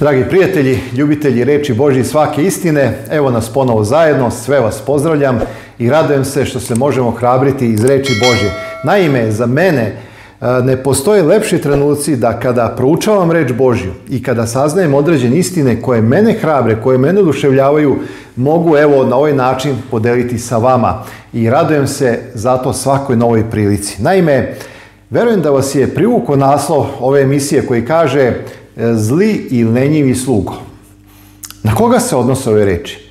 Dragi prijatelji, ljubitelji reči Božji svake istine, evo nas ponovo zajedno, sve vas pozdravljam i radujem se što se možemo hrabriti iz reči Božje. Naime, za mene e, ne postoje lepši trenuci da kada proučavam reč Božju i kada saznajem određene istine koje mene hrabre, koje mene oduševljavaju, mogu evo na ovaj način podeliti sa vama i radujem se zato svakoj novoj prilici. Naime, Verujem da vas je privuko naslov ove emisije koji kaže zli i lenjivi slugo. Na koga se odnose ove reči?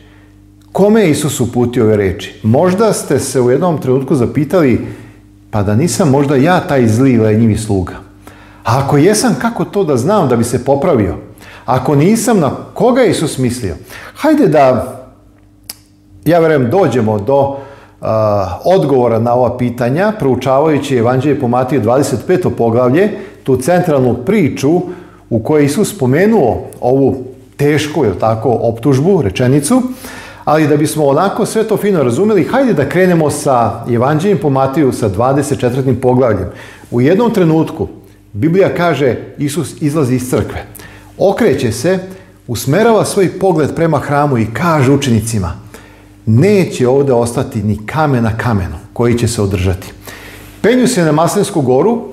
Kome je Isus uputio ove reči? Možda ste se u jednom trenutku zapitali, pa da nisam možda ja taj zli i lenjivi sluga. A ako jesam, kako to da znam da bi se popravio? Ako nisam, na koga je Isus mislio? Hajde da, ja vjerujem, dođemo do odgovora na ova pitanja, proučavajući Evanđelje po Matiju 25. poglavlje, tu centralnu priču u kojoj Isus spomenuo ovu tešku, jel tako, optužbu, rečenicu, ali da bismo onako sve to fino razumeli, hajde da krenemo sa Evanđeljem po Matiju sa 24. poglavljem. U jednom trenutku Biblija kaže Isus izlazi iz crkve. Okreće se, usmerava svoj pogled prema hramu i kaže učenicima neće ovdje ostati ni kamen na kamenu koji će se održati. Penju se na Maslinsku goru,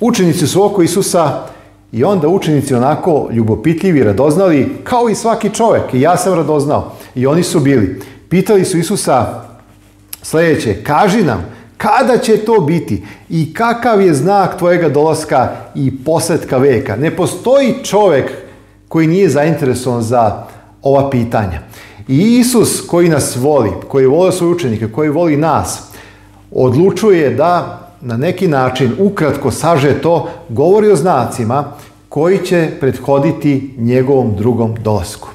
učenici su oko Isusa, i onda učenici onako ljubopitljivi, radoznali, kao i svaki čovjek. I ja sam radoznao. I oni su bili. Pitali su Isusa sljedeće, kaži nam, kada će to biti i kakav je znak tvojega dolaska i posetka veka. Ne postoji čovjek koji nije zainteresovan za ova pitanja. I Isus koji nas voli, koji voli svoje učenike, koji voli nas, odlučuje da na neki način ukratko saže to, govori o znacima koji će prethoditi njegovom drugom dolasku.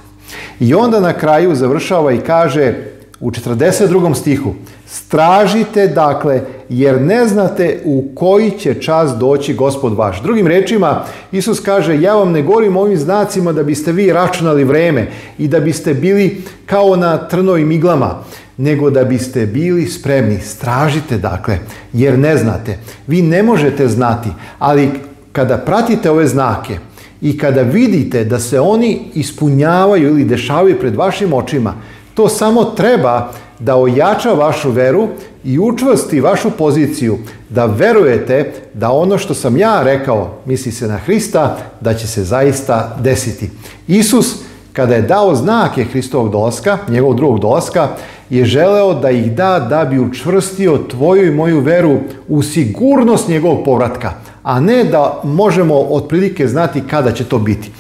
I onda na kraju završava i kaže u 42. stihu Stražite dakle, jer ne znate u koji će čas doći gospod vaš. Drugim rečima, Isus kaže, ja vam ne govorim ovim znacima da biste vi računali vreme i da biste bili kao na trnovim iglama nego da biste bili spremni. Stražite dakle, jer ne znate. Vi ne možete znati, ali kada pratite ove znake i kada vidite da se oni ispunjavaju ili dešavaju pred vašim očima, to samo treba da ojača vašu veru i učvrsti vašu poziciju da verujete da ono što sam ja rekao, misli se na Hrista, da će se zaista desiti. Isus, kada je dao znake Hristovog dolaska, njegovog drugog dolaska, je želeo da ih da da bi učvrstio tvoju i moju veru u sigurnost njegovog povratka, a ne da možemo otprilike znati kada će to biti.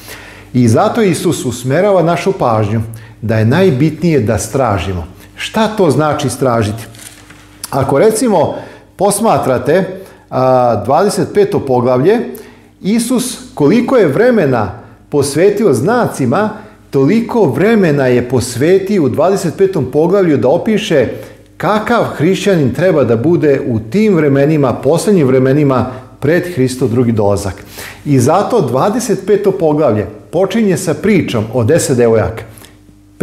I zato Isus usmerava našu pažnju da je najbitnije da stražimo. Šta to znači stražiti? Ako recimo posmatrate 25. poglavlje, Isus koliko je vremena posvetio znacima toliko vremena je posvetio u 25. poglavlju da opiše kakav hrišćanin treba da bude u tim vremenima, posljednjim vremenima pred Hristo drugi dolazak. I zato 25. poglavlje počinje sa pričom o deset devojaka.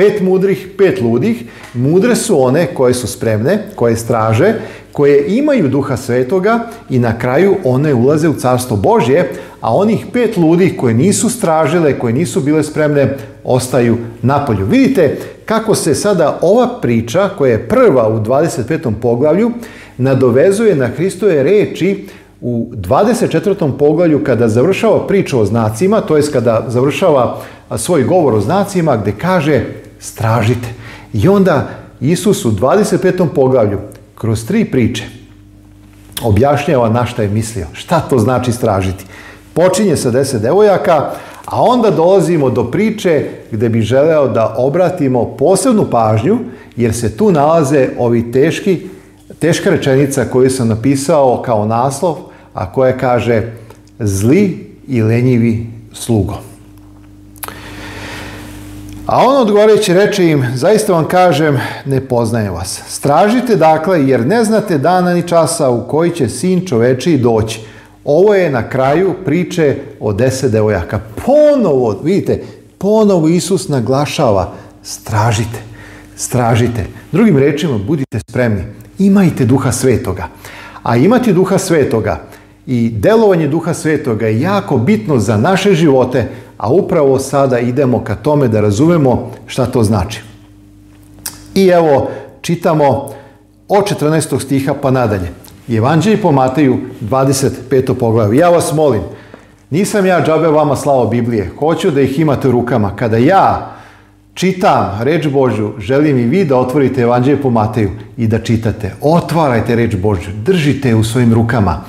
Pet mudrih, pet ludih. Mudre su one koje su spremne, koje straže, koje imaju duha svetoga i na kraju one ulaze u carstvo Božje, a onih pet ludih koje nisu stražile, koje nisu bile spremne, ostaju na polju. Vidite kako se sada ova priča, koja je prva u 25. poglavlju, nadovezuje na Hristove reči u 24. poglavlju kada završava priču o znacima, to jest kada završava svoj govor o znacima gdje kaže stražite. I onda Isus u 25. poglavlju, kroz tri priče, objašnjava na šta je mislio. Šta to znači stražiti? Počinje sa deset devojaka, a onda dolazimo do priče gdje bi želeo da obratimo posebnu pažnju, jer se tu nalaze ovi teški, teška rečenica koju sam napisao kao naslov, a koja kaže zli i lenjivi slugo. A on odgovarajući reče im, zaista vam kažem, ne poznajem vas. Stražite dakle, jer ne znate dana ni časa u koji će sin čovečiji doći. Ovo je na kraju priče o deset devojaka. Ponovo, vidite, ponovo Isus naglašava, stražite, stražite. Drugim rečima, budite spremni, imajte duha svetoga. A imati duha svetoga i delovanje duha svetoga je jako bitno za naše živote, a upravo sada idemo ka tome da razumemo šta to znači. I evo, čitamo od 14. stiha pa nadalje. Evanđelji po Mateju, 25. poglavlje. Ja vas molim, nisam ja džabe vama slao Biblije, hoću da ih imate u rukama. Kada ja čitam reč Božju, želim i vi da otvorite Evanđelje po Mateju i da čitate. Otvarajte reč Božju, držite u svojim rukama.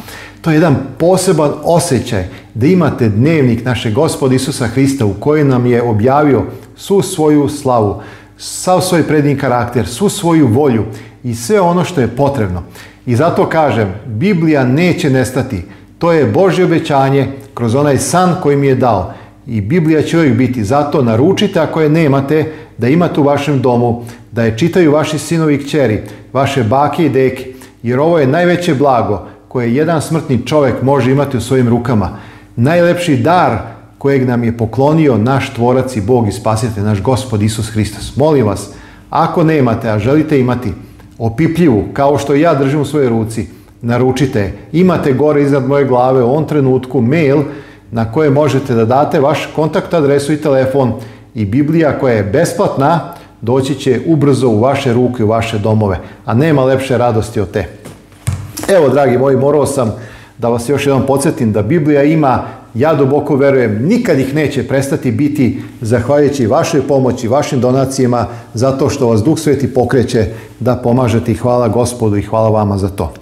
To je jedan poseban osjećaj da imate dnevnik našeg gospode Isusa Hrista u kojem nam je objavio svu svoju slavu, sav svoj prednji karakter, svu svoju volju i sve ono što je potrebno. I zato kažem, Biblija neće nestati. To je Božje obećanje kroz onaj san koji mi je dao. I Biblija će uvijek biti. Zato naručite ako je nemate, da imate u vašem domu, da je čitaju vaši sinovi i kćeri, vaše bake i deke. Jer ovo je najveće blago koje jedan smrtni čovjek može imati u svojim rukama. Najlepši dar kojeg nam je poklonio naš tvorac i Bog i Spasite, naš gospod Isus Hristos. Molim vas, ako nemate, a želite imati opipljivu, kao što ja držim u svojoj ruci, naručite. Imate gore iznad moje glave u ovom trenutku mail na koje možete da date vaš kontakt adresu i telefon i Biblija koja je besplatna doći će ubrzo u vaše ruke, u vaše domove, a nema lepše radosti od te. Evo, dragi moji, morao sam da vas još jednom podsjetim da Biblija ima, ja duboko verujem, nikad ih neće prestati biti zahvaljujući vašoj pomoći, vašim donacijama, zato što vas Duh Sveti pokreće da pomažete i hvala gospodu i hvala vama za to.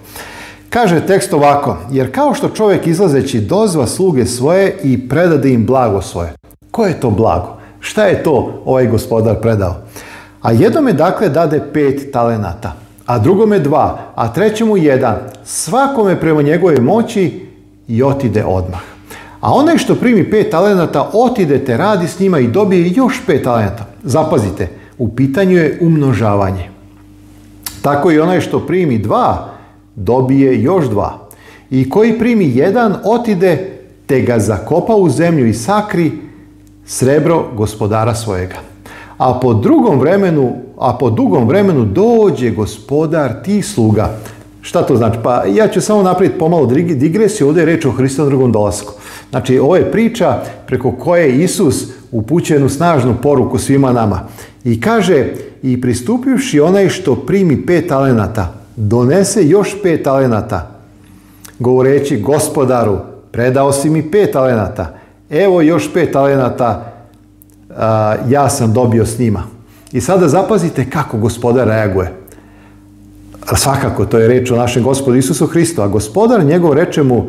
Kaže tekst ovako, jer kao što čovjek izlazeći dozva sluge svoje i predade im blago svoje. Koje je to blago? Šta je to ovaj gospodar predao? A jednom je dakle dade pet talenata a drugome dva, a trećemu jedan, svakome prema njegove moći i otide odmah. A onaj što primi pet talenata, otide te radi s njima i dobije još pet talenata. Zapazite, u pitanju je umnožavanje. Tako i onaj što primi dva, dobije još dva. I koji primi jedan, otide te ga zakopa u zemlju i sakri srebro gospodara svojega. A po drugom vremenu a po dugom vremenu dođe gospodar ti sluga. Šta to znači? Pa ja ću samo napraviti pomalo digresiju, ovdje je reč o Hristovom drugom dolasku. Znači, ovo je priča preko koje je Isus upućuje jednu snažnu poruku svima nama. I kaže, i pristupivši onaj što primi pet talenata, donese još pet talenata, govoreći gospodaru, predao si mi pet talenata, evo još pet talenata, ja sam dobio s njima. I sada zapazite kako gospodar reaguje. Svakako, to je reč o našem gospodu Isusu Hristu, a gospodar njegov reče mu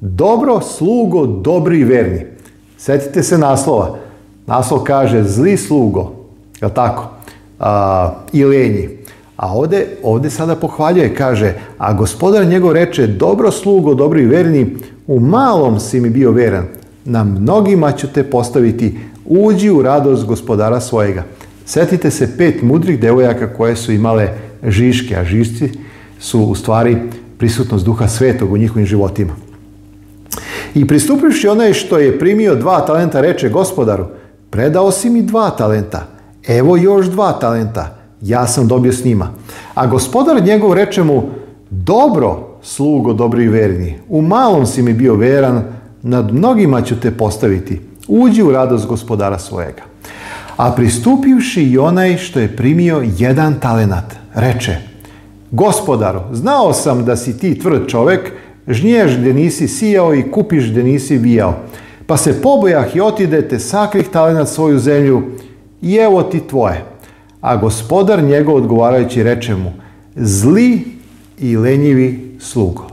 dobro slugo, dobri i verni. Sjetite se naslova. Naslov kaže zli slugo, je tako? I lenji. A ovdje, sada sada pohvaljuje, kaže, a gospodar njegov reče, dobro slugo, dobri i verni, u malom si mi bio veran, na mnogima ću te postaviti, uđi u radost gospodara svojega. Setite se pet mudrih devojaka koje su imale žiške, a žišci su u stvari prisutnost duha svetog u njihovim životima. I pristupivši onaj što je primio dva talenta, reče gospodaru, predao si mi dva talenta, evo još dva talenta, ja sam dobio s njima. A gospodar njegov reče mu, dobro, slugo dobri i verni, u malom si mi bio veran, nad mnogima ću te postaviti, uđi u radost gospodara svojega. A pristupivši i onaj što je primio jedan talenat, reče, gospodaru, znao sam da si ti tvrd čovek, žniješ gdje nisi sijao i kupiš gdje nisi vijao. Pa se pobojah i otide te sakrih talenat svoju zemlju i evo ti tvoje. A gospodar njegov odgovarajući reče mu, zli i lenjivi slugo.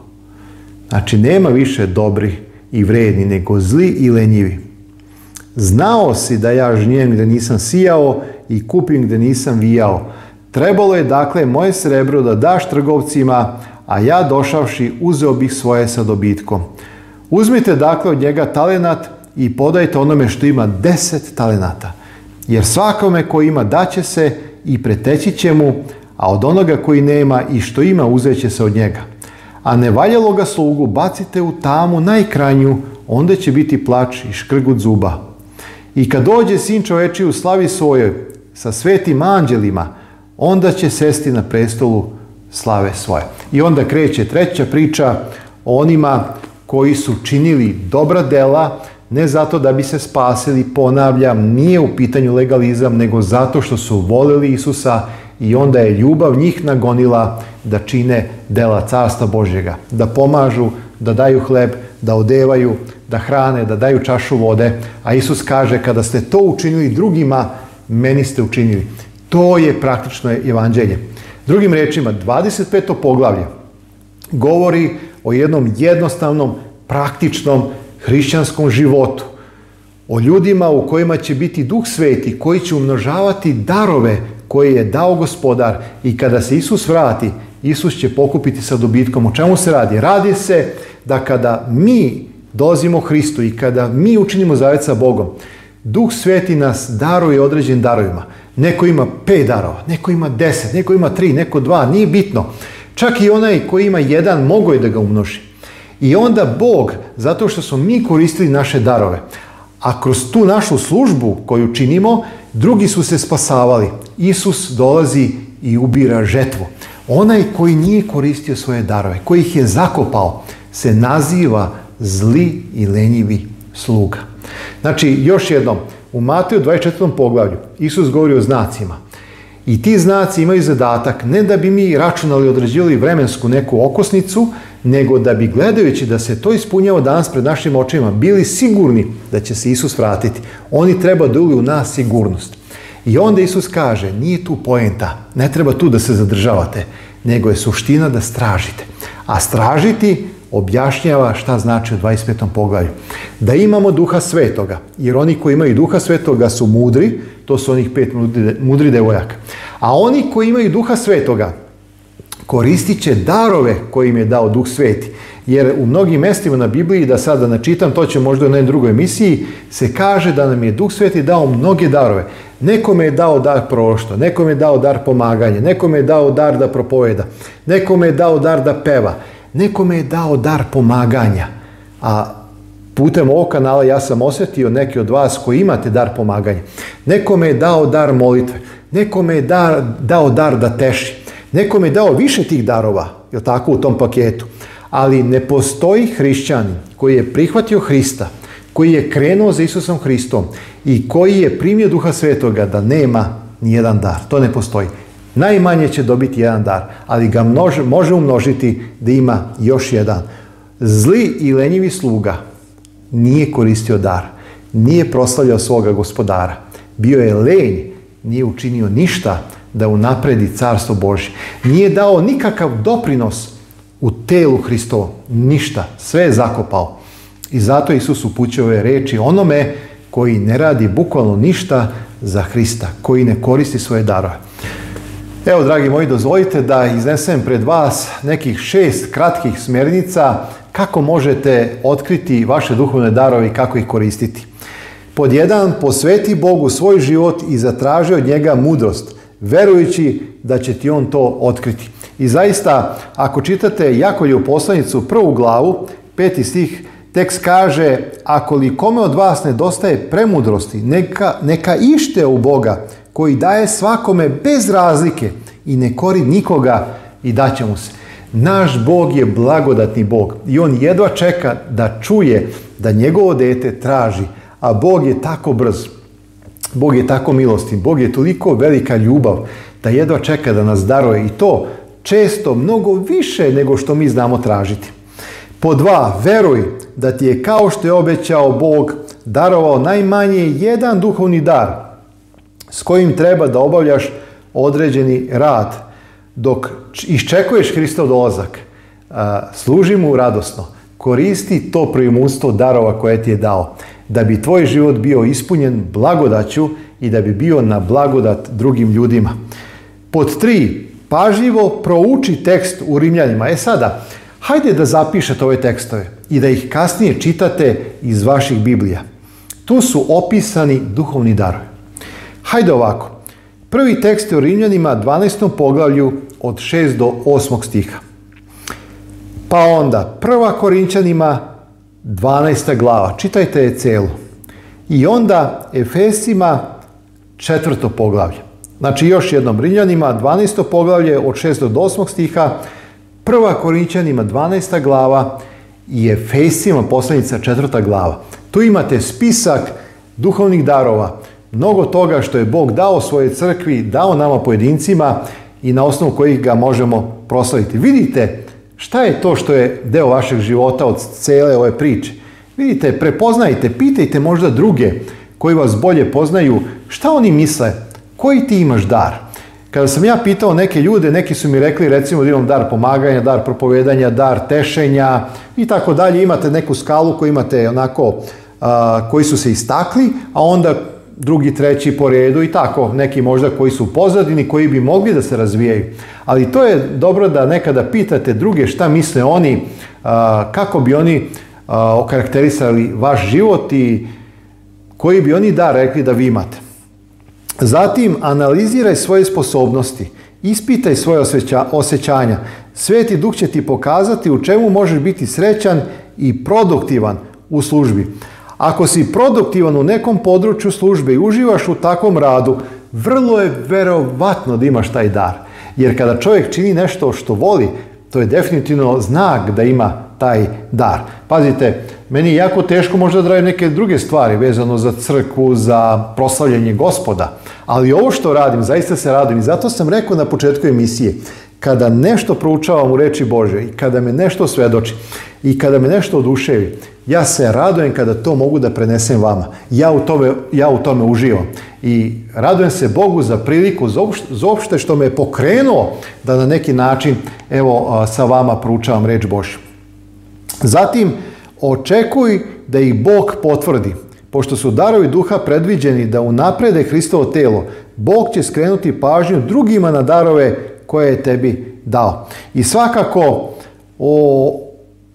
Znači, nema više dobri i vredni, nego zli i lenjivi. Znao si da ja žnijem gdje nisam sijao i kupim gdje nisam vijao. Trebalo je dakle moje srebro da daš trgovcima, a ja došavši uzeo bih svoje sa dobitkom. Uzmite dakle od njega talenat i podajte onome što ima deset talenata. Jer svakome koji ima daće se i preteći će mu, a od onoga koji nema i što ima uzet će se od njega. A ga slugu bacite u tamu najkranju, onda će biti plač i škrgut zuba. I kad dođe sin čoveči u slavi svojoj sa svetim anđelima, onda će sesti na prestolu slave svoje. I onda kreće treća priča o onima koji su činili dobra dela, ne zato da bi se spasili, ponavljam, nije u pitanju legalizam, nego zato što su volili Isusa i onda je ljubav njih nagonila da čine dela Carstva Božjega, da pomažu, da daju hleb, da odevaju, da hrane, da daju čašu vode. A Isus kaže, kada ste to učinili drugima, meni ste učinili. To je praktično evanđelje. Drugim rečima, 25. poglavlje govori o jednom jednostavnom, praktičnom hrišćanskom životu. O ljudima u kojima će biti duh sveti, koji će umnožavati darove koje je dao gospodar i kada se Isus vrati, Isus će pokupiti sa dobitkom. O čemu se radi? Radi se da kada mi dozimo Hristu i kada mi učinimo zavet sa Bogom, Duh Sveti nas daruje određen darovima. Neko ima pet darova, neko ima deset, neko ima tri, neko dva, nije bitno. Čak i onaj koji ima jedan, mogo je da ga umnoši. I onda Bog, zato što smo mi koristili naše darove, a kroz tu našu službu koju činimo, drugi su se spasavali. Isus dolazi i ubira žetvu. Onaj koji nije koristio svoje darove, koji ih je zakopao, se naziva zli i lenjivi sluga. Znači, još jednom, u Mateju 24. poglavlju Isus govori o znacima. I ti znaci imaju zadatak ne da bi mi računali određivali vremensku neku okosnicu, nego da bi gledajući da se to ispunjava danas pred našim očima, bili sigurni da će se Isus vratiti. Oni treba da u nas sigurnost. I onda Isus kaže, nije tu poenta, ne treba tu da se zadržavate, nego je suština da stražite. A stražiti objašnjava šta znači u 25. poglavlju. Da imamo duha svetoga, jer oni koji imaju duha svetoga su mudri, to su onih pet mudri, mudri devojaka. A oni koji imaju duha svetoga koristit će darove koje im je dao duh sveti. Jer u mnogim mestima na Bibliji, da sada načitam, to će možda u jednoj drugoj emisiji, se kaže da nam je Duh Sveti dao mnoge darove. Nekome je dao dar prošto, nekome je dao dar pomaganje, nekome je dao dar da propoveda, nekome je dao dar da peva, Nekome je dao dar pomaganja, a putem ovog kanala ja sam osjetio neki od vas koji imate dar pomaganja. Nekome je dao dar molitve, nekome je dao dar da teši, nekome je dao više tih darova, li tako, u tom paketu. Ali ne postoji hrišćanin koji je prihvatio Hrista, koji je krenuo za Isusom Hristom i koji je primio Duha Svetoga da nema nijedan dar. To ne postoji. Najmanje će dobiti jedan dar, ali ga može umnožiti da ima još jedan. Zli i lenjivi sluga nije koristio dar, nije proslavljao svoga gospodara. Bio je lenj, nije učinio ništa da unapredi carstvo Božje. Nije dao nikakav doprinos u telu Hristovo. Ništa. Sve je zakopao. I zato Isus upućuje ove reči onome koji ne radi bukvalno ništa za Hrista, koji ne koristi svoje darove. Evo, dragi moji, dozvolite da iznesem pred vas nekih šest kratkih smjernica kako možete otkriti vaše duhovne darove i kako ih koristiti. Pod jedan, posveti Bogu svoj život i zatraži od njega mudrost, verujući da će ti on to otkriti. I zaista, ako čitate Jakolju poslanicu prvu glavu, peti stih, tekst kaže, ako li kome od vas nedostaje premudrosti, neka, neka ište u Boga, koji daje svakome bez razlike i ne kori nikoga i daće mu se. Naš Bog je blagodatni Bog i on jedva čeka da čuje da njegovo dete traži, a Bog je tako brz. Bog je tako milostin, Bog je toliko velika ljubav da jedva čeka da nas daruje i to često mnogo više nego što mi znamo tražiti. Po dva, veruj da ti je kao što je obećao Bog darovao najmanje jedan duhovni dar s kojim treba da obavljaš određeni rad dok iščekuješ Hristov dolazak. Služi mu radosno. Koristi to primustvo darova koje ti je dao. Da bi tvoj život bio ispunjen blagodaću i da bi bio na blagodat drugim ljudima. Pod tri, pažljivo prouči tekst u Rimljanima. E sada, hajde da zapišete ove tekstove i da ih kasnije čitate iz vaših Biblija. Tu su opisani duhovni darovi. Hajde ovako. Prvi tekst je u Rimljanima 12. poglavlju od 6 do 8 stiha. Pa onda prva Korinčanima 12. glava. Čitajte je celu. I onda Efesima četvrto poglavlje. Znači još jednom Rimljanima 12. poglavlje od 6 do 8 stiha. Prva Korinčanima 12. glava i Efesima posljednica četvrta glava. Tu imate spisak duhovnih darova mnogo toga što je Bog dao svojoj crkvi, dao nama pojedincima i na osnovu kojih ga možemo proslaviti. Vidite šta je to što je deo vašeg života od cele ove priče. Vidite, prepoznajte, pitajte možda druge koji vas bolje poznaju, šta oni misle, koji ti imaš dar. Kada sam ja pitao neke ljude, neki su mi rekli recimo da imam dar pomaganja, dar propovedanja, dar tešenja i tako dalje. Imate neku skalu koju imate onako, koji su se istakli, a onda drugi, treći po redu i tako, neki možda koji su pozadini, koji bi mogli da se razvijaju. Ali to je dobro da nekada pitate druge šta misle oni, kako bi oni okarakterisali vaš život i koji bi oni da rekli da vi imate. Zatim, analiziraj svoje sposobnosti, ispitaj svoje osjećanja. Sveti duh će ti pokazati u čemu možeš biti srećan i produktivan u službi. Ako si produktivan u nekom području službe i uživaš u takvom radu, vrlo je verovatno da imaš taj dar. Jer kada čovjek čini nešto što voli, to je definitivno znak da ima taj dar. Pazite, meni je jako teško možda da radim neke druge stvari vezano za crku, za proslavljanje gospoda. Ali ovo što radim, zaista se radim i zato sam rekao na početku emisije, kada nešto proučavam u reči Bože i kada me nešto svedoči i kada me nešto oduševi, ja se radojem kada to mogu da prenesem vama. Ja u tome, ja u tome uživam. I radujem se Bogu za priliku, za opšte što me je pokrenuo da na neki način evo, sa vama proučavam reč Božju. Zatim, očekuj da ih Bog potvrdi. Pošto su darovi duha predviđeni da unaprede Hristovo telo, Bog će skrenuti pažnju drugima na darove koje je tebi dao. I svakako, o,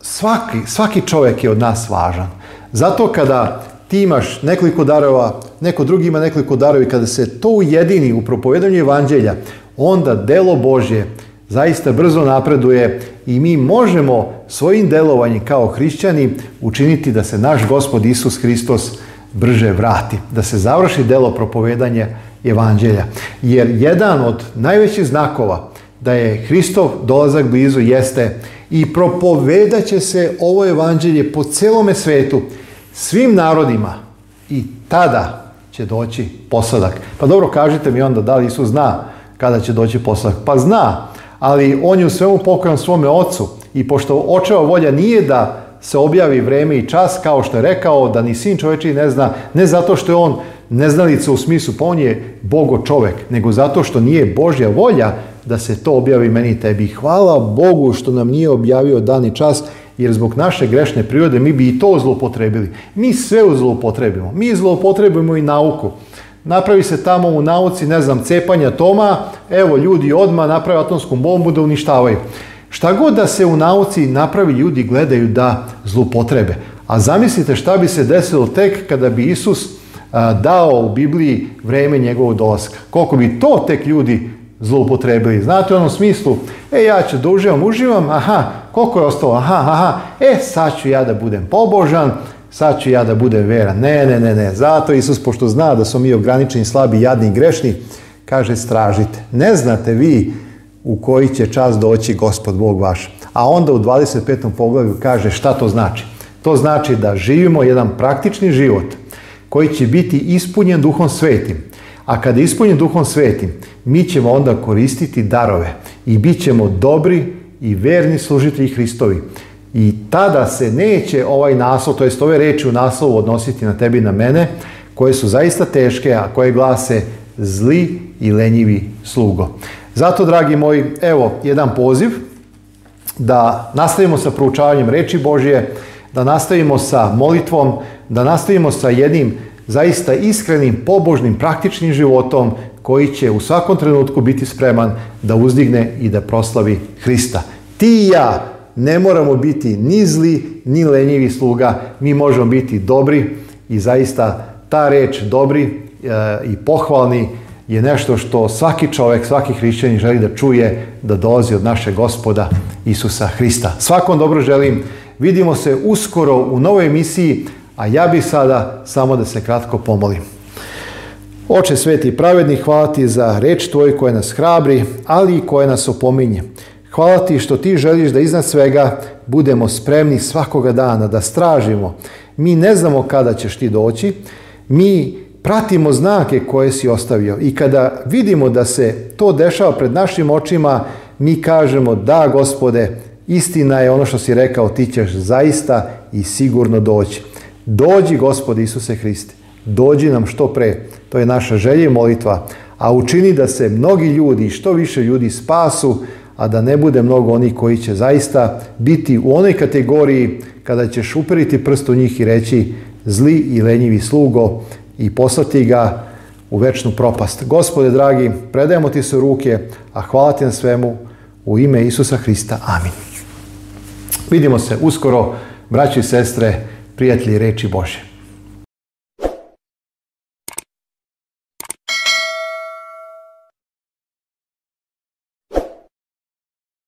svaki, svaki čovjek je od nas važan. Zato kada ti imaš nekoliko darova, neko drugi ima nekoliko darova i kada se to ujedini u propovedanju evanđelja, onda delo Božje zaista brzo napreduje i mi možemo svojim delovanjem kao hrišćani učiniti da se naš gospod Isus Hristos brže vrati, da se završi delo propovedanja evanđelja. Jer jedan od najvećih znakova da je Hristov dolazak blizu jeste i propovedaće se ovo evanđelje po celome svetu, svim narodima i tada će doći posadak. Pa dobro, kažite mi onda da li Isus zna kada će doći posadak. Pa zna, ali on je u svemu pokojom svome ocu i pošto očeva volja nije da se objavi vreme i čas, kao što je rekao, da ni sin čovječi ne zna, ne zato što je on neznalica u smislu pa on je bogo čovek, nego zato što nije Božja volja da se to objavi meni i tebi. Hvala Bogu što nam nije objavio dan i čas, jer zbog naše grešne prirode mi bi i to zloupotrebili. Mi sve zloupotrebimo. Mi zloupotrebimo i nauku. Napravi se tamo u nauci, ne znam, cepanja toma, evo ljudi odmah naprave atomsku bombu da uništavaju. Šta god da se u nauci napravi, ljudi gledaju da zloupotrebe. A zamislite šta bi se desilo tek kada bi Isus dao u Bibliji vreme njegovog dolaska. Koliko bi to tek ljudi zloupotrebili. Znate u onom smislu, e ja ću da uživam, uživam, aha, koliko je ostalo, aha, aha, e sad ću ja da budem pobožan, sad ću ja da budem vera Ne, ne, ne, ne, zato Isus, pošto zna da smo mi ograničeni, slabi, jadni i grešni, kaže stražite. Ne znate vi u koji će čas doći gospod Bog vaš. A onda u 25. poglavlju kaže šta to znači. To znači da živimo jedan praktični život – koji će biti ispunjen duhom svetim. A kada je ispunjen duhom svetim, mi ćemo onda koristiti darove i bit ćemo dobri i verni služitelji Hristovi. I tada se neće ovaj naslov, to jest ove reči u naslovu odnositi na tebi i na mene, koje su zaista teške, a koje glase zli i lenjivi slugo. Zato, dragi moji, evo jedan poziv da nastavimo sa proučavanjem reči Božije, da nastavimo sa molitvom, da nastavimo sa jednim zaista iskrenim, pobožnim, praktičnim životom koji će u svakom trenutku biti spreman da uzdigne i da proslavi Hrista. Ti i ja ne moramo biti ni zli, ni lenjivi sluga, mi možemo biti dobri i zaista ta reč dobri e, i pohvalni je nešto što svaki čovjek, svaki hrišćanin želi da čuje da dolazi od naše gospoda Isusa Hrista. Svakom dobro želim Vidimo se uskoro u novoj emisiji, a ja bih sada samo da se kratko pomolim. Oče sveti pravedni, hvala ti za reč tvoj koja nas hrabri, ali i koja nas opominje. Hvala ti što ti želiš da iznad svega budemo spremni svakoga dana, da stražimo. Mi ne znamo kada ćeš ti doći, mi pratimo znake koje si ostavio i kada vidimo da se to dešava pred našim očima, mi kažemo da gospode, Istina je ono što si rekao, ti ćeš zaista i sigurno doći. Dođi, Gospodi Isuse Hriste, dođi nam što pre. To je naša želja i molitva. A učini da se mnogi ljudi, što više ljudi spasu, a da ne bude mnogo onih koji će zaista biti u onoj kategoriji kada ćeš uperiti prst u njih i reći zli i lenjivi slugo i poslati ga u večnu propast. Gospode dragi, predajemo ti se ruke, a hvala ti na svemu u ime Isusa Hrista. Amin. Vidimo se uskoro, braći i sestre, prijatelji reči Bože.